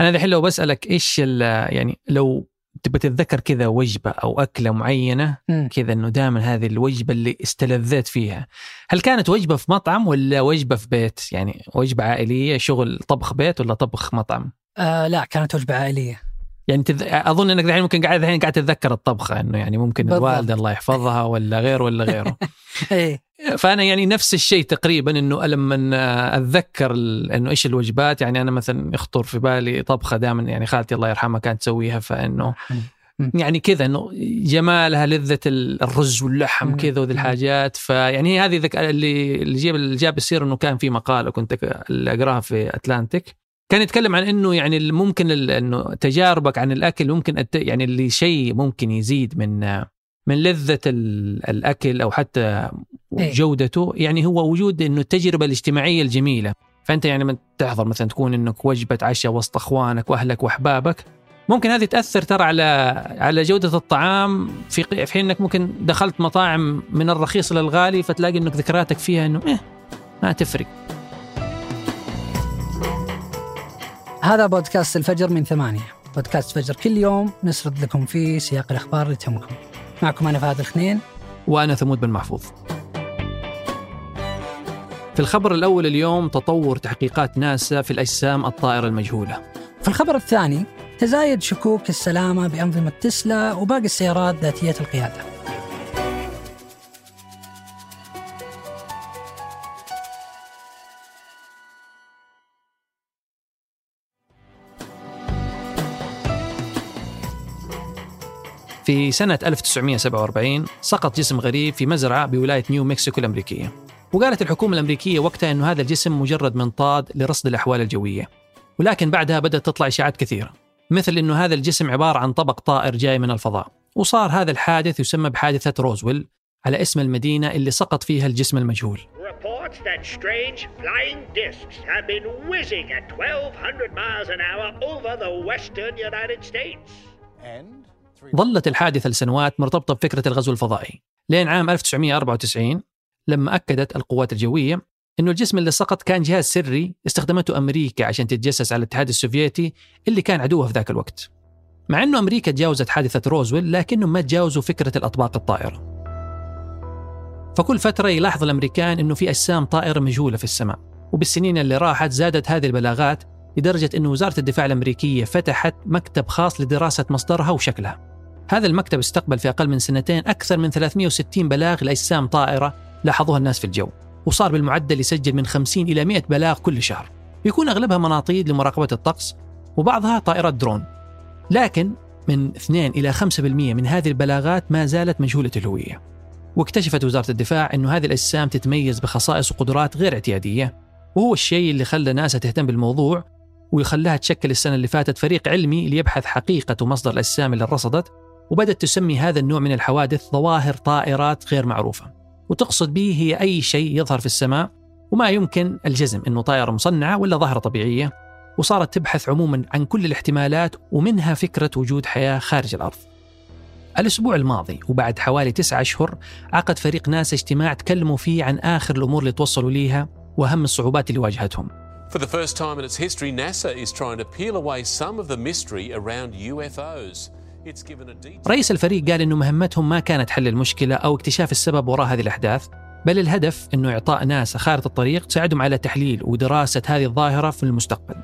أنا الحين لو بسألك إيش يعني لو تبغى تتذكر كذا وجبة أو أكلة معينة كذا إنه دائما هذه الوجبة اللي استلذيت فيها هل كانت وجبة في مطعم ولا وجبة في بيت؟ يعني وجبة عائلية شغل طبخ بيت ولا طبخ مطعم؟ آه لا كانت وجبة عائلية. يعني تذ... أظن إنك الحين ممكن قاعد الحين قاعد تتذكر الطبخة إنه يعني ممكن. الوالدة الله يحفظها ولا غير ولا غيره. إيه. فأنا يعني نفس الشيء تقريبا إنه لما أتذكر إنه إيش الوجبات. يعني أنا مثلا يخطر في بالي طبخة دائما يعني خالتي الله يرحمها كانت تسويها فإنه يعني كذا إنه جمالها لذة الرز واللحم كذا وذي الحاجات. فيعني هذه ذك... اللي اللي جاب اللي جاب يصير إنه كان في مقالة كنت أقراها في أتلانتيك. كان يتكلم عن إنه يعني ممكن إنه تجاربك عن الأكل ممكن يعني اللي شيء ممكن يزيد من من لذة الأكل أو حتى إيه. جودته. يعني هو وجود أنه التجربة الاجتماعية الجميلة. فأنت يعني من تحضر مثلا تكون أنك وجبة عشاء وسط أخوانك وأهلك وأحبابك. ممكن هذه تأثر ترى على على جودة الطعام في في حين أنك ممكن دخلت مطاعم من الرخيص للغالي فتلاقي أنك ذكرياتك فيها أنه إيه ما تفرق. هذا بودكاست الفجر من ثمانية. بودكاست فجر كل يوم نسرد لكم فيه سياق الأخبار اللي تهمكم. معكم أنا فهد الخنين. وأنا ثمود بن محفوظ. في الخبر الأول اليوم تطور تحقيقات ناسا في الأجسام الطائرة المجهولة. في الخبر الثاني تزايد شكوك السلامة بأنظمة تسلا وباقي السيارات ذاتية القيادة. في سنة 1947 سقط جسم غريب في مزرعة بولاية نيو مكسيكو الأمريكية. وقالت الحكومة الأمريكية وقتها أن هذا الجسم مجرد منطاد لرصد الأحوال الجوية. ولكن بعدها بدأت تطلع إشاعات كثيرة مثل أنه هذا الجسم عبارة عن طبق طائر جاي من الفضاء. وصار هذا الحادث يسمى بحادثة روزويل على اسم المدينة اللي سقط فيها الجسم المجهول. Reports that strange flying discs have been whizzing at 1200 miles an hour over the western United States. And ظلت الحادثة لسنوات مرتبطة بفكرة الغزو الفضائي. لين عام 1994 لما أكدت القوات الجوية أنه الجسم اللي سقط كان جهاز سري استخدمته أمريكا عشان تتجسس على الاتحاد السوفيتي اللي كان عدوها في ذاك الوقت. مع أنه أمريكا تجاوزت حادثة روزويل لكنهم ما تجاوزوا فكرة الأطباق الطائرة. فكل فترة يلاحظ الأمريكان أنه في أجسام طائرة مجهولة في السماء وبالسنين اللي راحت زادت هذه البلاغات لدرجة أن وزارة الدفاع الأمريكية فتحت مكتب خاص لدراسة مصدرها وشكلها. هذا المكتب استقبل في أقل من سنتين أكثر من 360 بلاغ لأجسام طائرة لاحظوها الناس في الجو وصار بالمعدل يسجل من 50 إلى 100 بلاغ كل شهر. يكون أغلبها مناطيد لمراقبة الطقس وبعضها طائرات درون. لكن من 2 إلى 5% من هذه البلاغات ما زالت مجهولة الهوية. واكتشفت وزارة الدفاع أن هذه الأجسام تتميز بخصائص وقدرات غير اعتيادية وهو الشيء اللي خلى ناسا تهتم بالموضوع ويخليها تشكل السنة اللي فاتت فريق علمي ليبحث حقيقة ومصدر الأجسام اللي رصدت وبدأت تسمي هذا النوع من الحوادث ظواهر طائرات غير معروفة. وتقصد به هي أي شيء يظهر في السماء وما يمكن الجزم أنه طائرة مصنعة ولا ظاهرة طبيعية وصارت تبحث عموما عن كل الاحتمالات ومنها فكرة وجود حياة خارج الأرض. الأسبوع الماضي وبعد حوالي تسعة أشهر عقد فريق ناسا اجتماع تكلموا فيه عن آخر الأمور اللي توصلوا ليها وأهم الصعوبات اللي واجهتهم. For the first time in its history, NASA is trying to peel away some of the mystery around UFOs. رئيس الفريق قال إنه مهمتهم ما كانت حل المشكلة أو اكتشاف السبب وراء هذه الأحداث بل الهدف إنه إعطاء ناس خارطة الطريق تساعدهم على تحليل ودراسة هذه الظاهرة في المستقبل.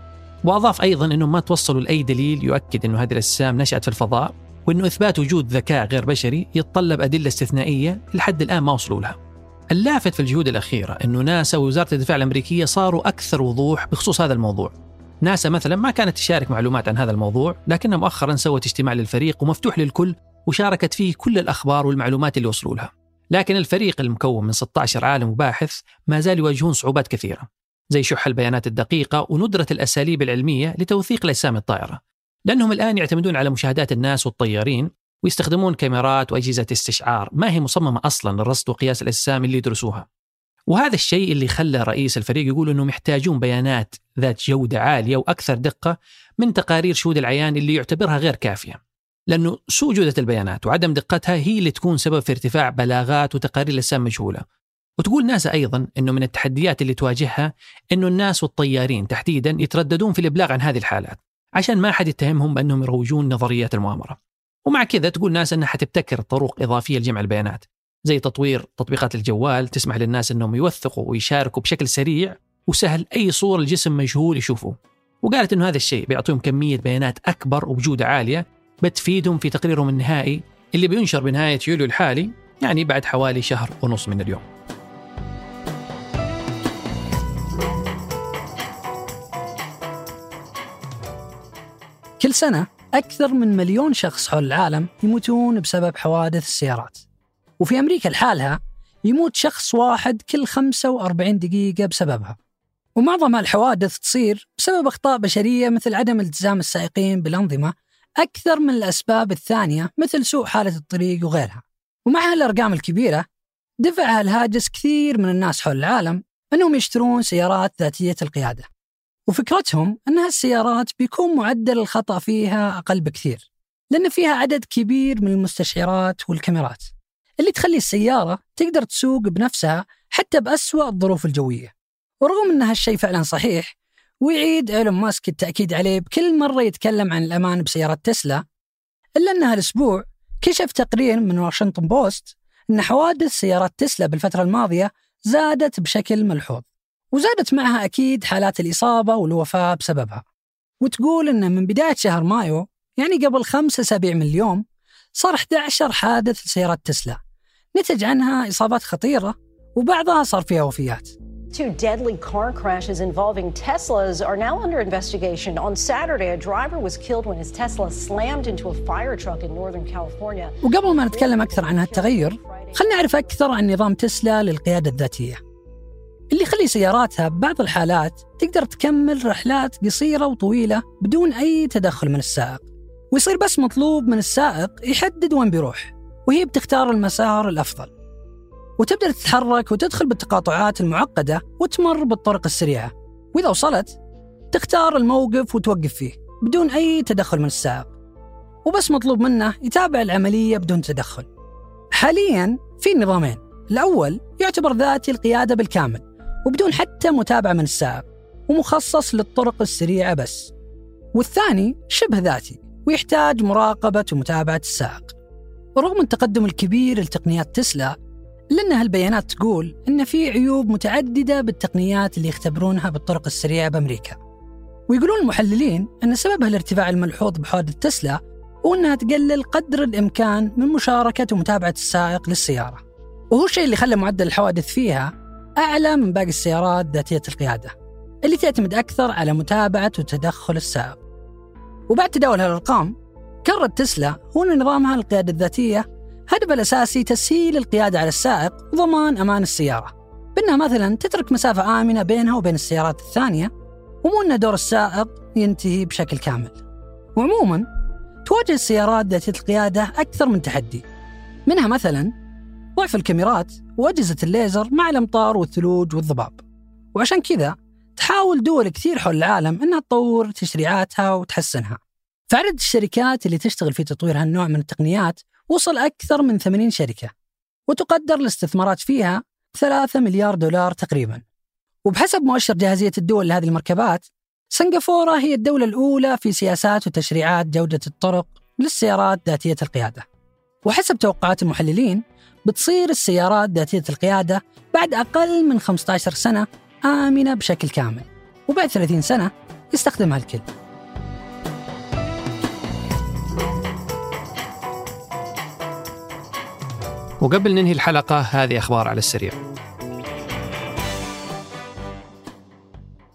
وأضاف أيضا إنه ما توصلوا لأي دليل يؤكد إنه هذه الأجسام نشأت في الفضاء وإنه إثبات وجود ذكاء غير بشري يتطلب أدلة استثنائية لحد الآن ما وصلوا لها. اللافت في الجهود الأخيرة أنه ناسا ووزارة الدفاع الأمريكية صاروا أكثر وضوح بخصوص هذا الموضوع. ناسا مثلا ما كانت تشارك معلومات عن هذا الموضوع لكنها مؤخرا سوت اجتماع للفريق ومفتوح للكل وشاركت فيه كل الأخبار والمعلومات اللي وصلوا لها لكن الفريق المكون من 16 عالم وباحث ما زال يواجهون صعوبات كثيرة زي شح البيانات الدقيقة وندرة الأساليب العلمية لتوثيق الأجسام الطائرة لأنهم الآن يعتمدون على مشاهدات الناس والطيارين ويستخدمون كاميرات وأجهزة استشعار ما هي مصممة أصلا للرصد وقياس الأجسام اللي يدرسوها وهذا الشيء اللي خلى رئيس الفريق يقول إنهم يحتاجون بيانات ذات جودة عالية وأكثر دقة من تقارير شهود العيان اللي يعتبرها غير كافية. لأنه سوء جودة البيانات وعدم دقتها هي اللي تكون سبب في ارتفاع بلاغات وتقارير الأجسام مجهولة. وتقول ناسا أيضا إنه من التحديات اللي تواجهها إنه الناس والطيارين تحديدا يترددون في الإبلاغ عن هذه الحالات، عشان ما حد يتهمهم بأنهم يروجون نظريات المؤامرة ومع كذا تقول ناس أنها حتبتكر طرق إضافية لجمع البيانات زي تطوير تطبيقات الجوال تسمح للناس أنهم يوثقوا ويشاركوا بشكل سريع وسهل أي صورة لجسم مجهول يشوفوه وقالت أنه هذا الشيء بيعطيهم كمية بيانات أكبر وبجودة عالية بتفيدهم في تقريرهم النهائي اللي بينشر بنهاية يوليو الحالي يعني بعد حوالي شهر ونص من اليوم. كل سنة أكثر من مليون شخص حول العالم يموتون بسبب حوادث السيارات. وفي أمريكا لحالها يموت شخص واحد كل 45 دقيقة بسببها. ومعظم هالحوادث تصير بسبب أخطاء بشرية مثل عدم التزام السائقين بالأنظمة أكثر من الأسباب الثانية مثل سوء حالة الطريق وغيرها. ومع هالأرقام الكبيرة دفع الهاجس كثير من الناس حول العالم أنهم يشترون سيارات ذاتية القيادة. وفكرتهم أن هالسيارات بيكون معدل الخطأ فيها أقل بكثير لأن فيها عدد كبير من المستشعرات والكاميرات. اللي تخلي السيارة تقدر تسوق بنفسها حتى بأسوأ الظروف الجوية. ورغم أن هالشيء فعلا صحيح ويعيد إيلون ماسك التأكيد عليه بكل مرة يتكلم عن الأمان بسيارات تسلا إلا أن هالأسبوع كشف تقرير من واشنطن بوست أن حوادث سيارات تسلا بالفترة الماضية زادت بشكل ملحوظ. وزادت معها أكيد حالات الإصابة والوفاة بسببها وتقول أن من بداية شهر مايو يعني قبل خمس أسابيع من اليوم صار 11 حادث لسيارات تسلا نتج عنها إصابات خطيرة وبعضها صار فيها وفيات Two deadly car crashes involving Teslas are now under investigation. On Saturday, a driver was killed when his Tesla slammed into a fire truck in Northern California. وقبل ما نتكلم أكثر عن هالتغير خلنا نعرف أكثر عن نظام تسلا للقيادة الذاتية اللي يخلي سياراتها ببعض الحالات تقدر تكمل رحلات قصيرة وطويلة بدون أي تدخل من السائق. ويصير بس مطلوب من السائق يحدد وين بيروح وهي بتختار المسار الأفضل. وتبدأ تتحرك وتدخل بالتقاطعات المعقدة وتمر بالطرق السريعة. وإذا وصلت تختار الموقف وتوقف فيه بدون أي تدخل من السائق. وبس مطلوب منه يتابع العملية بدون تدخل. حاليا في نظامين. الأول يعتبر ذاتي القيادة بالكامل. وبدون حتى متابعة من السائق ومخصص للطرق السريعة بس. والثاني شبه ذاتي ويحتاج مراقبة ومتابعة السائق ورغم التقدم الكبير لتقنيات تسلا لأن هالبيانات تقول أن في عيوب متعددة بالتقنيات اللي يختبرونها بالطرق السريعة بأمريكا. ويقولون المحللين أن سببها الارتفاع الملحوظ بحوادث تسلا هو أنها تقلل قدر الإمكان من مشاركة ومتابعة السائق للسيارة. وهو الشيء اللي خلى معدل الحوادث فيها أعلى من باقي السيارات ذاتية القيادة اللي تعتمد أكثر على متابعة وتدخل السائق. وبعد تداول هالأرقام كررت تسلا هو نظامها القيادة الذاتية هدفها الأساسي تسهيل القيادة على السائق وضمان أمان السيارة. بأنها مثلا تترك مسافة آمنة بينها وبين السيارات الثانية ومو أن دور السائق ينتهي بشكل كامل. وعموما تواجه السيارات ذاتية القيادة أكثر من تحدي. منها مثلا ضعف الكاميرات وأجهزة الليزر مع الأمطار والثلوج والضباب. وعشان كذا تحاول دول كثير حول العالم أنها تطور تشريعاتها وتحسنها. فعدد الشركات اللي تشتغل في تطوير هالنوع من التقنيات وصل أكثر من 80 شركة وتقدر الاستثمارات فيها 3 مليار دولار تقريبا. وبحسب مؤشر جاهزية الدول لهذه المركبات سنغافورة هي الدولة الأولى في سياسات وتشريعات جودة الطرق للسيارات ذاتية القيادة. وحسب توقعات المحللين بتصير السيارات ذاتية القيادة بعد أقل من 15 سنة آمنة بشكل كامل وبعد 30 سنة يستخدمها الكل. وقبل ننهي الحلقة هذه أخبار على السريع.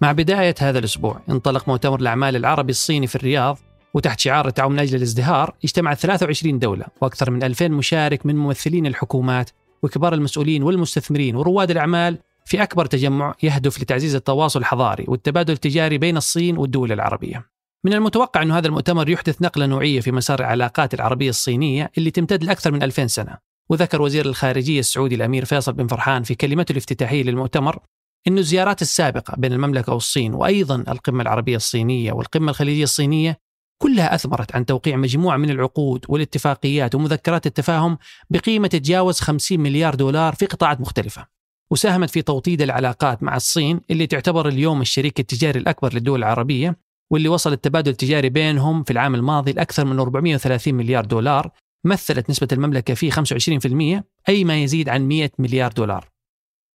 مع بداية هذا الأسبوع انطلق مؤتمر الأعمال العربي الصيني في الرياض وتحت شعار التعاون من أجل الازدهار اجتمعت 23 دولة وأكثر من 2000 مشارك من ممثلين الحكومات وكبار المسؤولين والمستثمرين ورواد الأعمال في أكبر تجمع يهدف لتعزيز التواصل الحضاري والتبادل التجاري بين الصين والدول العربية. من المتوقع أن هذا المؤتمر يحدث نقلة نوعية في مسار العلاقات العربية الصينية اللي تمتد لأكثر من 2000 سنة. وذكر وزير الخارجية السعودي الأمير فيصل بن فرحان في كلمته الافتتاحية للمؤتمر أن الزيارات السابقة بين المملكة والصين وأيضا القمة العربية الصينية والقمة الخليجية الصينية كلها أثمرت عن توقيع مجموعة من العقود والاتفاقيات ومذكرات التفاهم بقيمة تتجاوز 50 مليار دولار في قطاعات مختلفة. وساهمت في توطيد العلاقات مع الصين اللي تعتبر اليوم الشريك التجاري الأكبر للدول العربية واللي وصل التبادل التجاري بينهم في العام الماضي لأكثر من 430 مليار دولار مثلت نسبة المملكة فيه 25% أي ما يزيد عن 100 مليار دولار.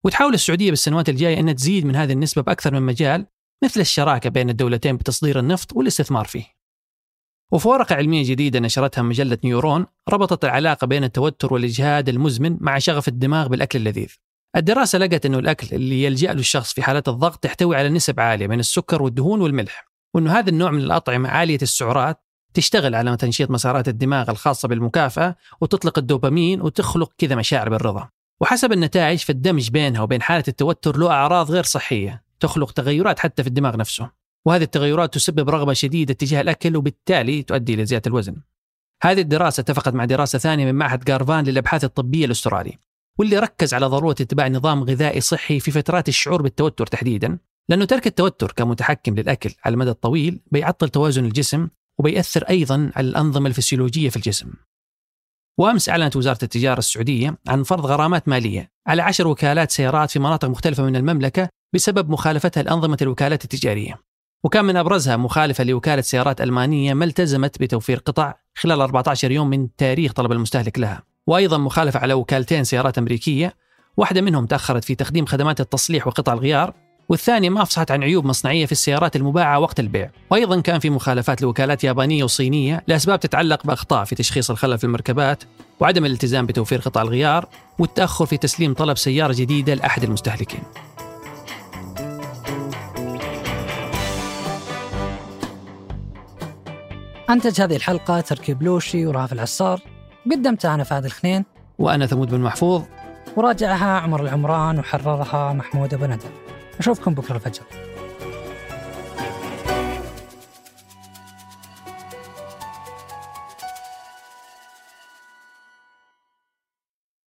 وتحاول السعودية بالسنوات الجاية أن تزيد من هذه النسبة بأكثر من مجال مثل الشراكة بين الدولتين بتصدير النفط والاستثمار فيه. وفي ورقة علمية جديدة نشرتها مجلة نيورون ربطت العلاقة بين التوتر والإجهاد المزمن مع شغف الدماغ بالأكل اللذيذ. الدراسة لقت أنه الأكل اللي يلجأ له الشخص في حالات الضغط تحتوي على نسب عالية من السكر والدهون والملح وأنه هذا النوع من الأطعمة عالية السعرات تشتغل على تنشيط مسارات الدماغ الخاصة بالمكافأة وتطلق الدوبامين وتخلق كذا مشاعر بالرضا. وحسب النتائج فالدمج بينها وبين حالة التوتر له أعراض غير صحية تخلق تغيرات حتى في الدماغ نفسه. وهذه التغيرات تسبب رغبة شديدة تجاه الأكل وبالتالي تؤدي إلى زيادة الوزن. هذه الدراسة اتفقت مع دراسة ثانية من معهد جارفان للأبحاث الطبية الأسترالي واللي ركز على ضرورة اتباع نظام غذائي صحي في فترات الشعور بالتوتر تحديدا لأنه ترك التوتر كمتحكم للأكل على المدى الطويل بيعطل توازن الجسم وبيأثر أيضا على الأنظمة الفسيولوجية في الجسم. وأمس أعلنت وزارة التجارة السعودية عن فرض غرامات مالية على عشر وكالات سيارات في مناطق مختلفة من المملكة بسبب مخالفتها لأنظمة الوكالات التجارية. وكان من أبرزها مخالفة لوكالة سيارات ألمانية ما التزمت بتوفير قطع خلال 14 يوم من تاريخ طلب المستهلك لها. وأيضا مخالفة على وكالتين سيارات أمريكية واحدة منهم تأخرت في تقديم خدمات التصليح وقطع الغيار والثانية ما أفصحت عن عيوب مصنعية في السيارات المباعة وقت البيع. وأيضا كان في مخالفات لوكالات يابانية وصينية لأسباب تتعلق بأخطاء في تشخيص الخلل في المركبات وعدم الالتزام بتوفير قطع الغيار والتأخر في تسليم طلب سيارة جديدة لأحد المستهلكين. أنتج هذه الحلقة تركي بلوشي ورافع العصار. قدمتها أنا فهد الخنين. وأنا ثمود بن محفوظ. وراجعها عمر العمران وحررها محمود أبو ندى أشوفكم بكرة الفجر.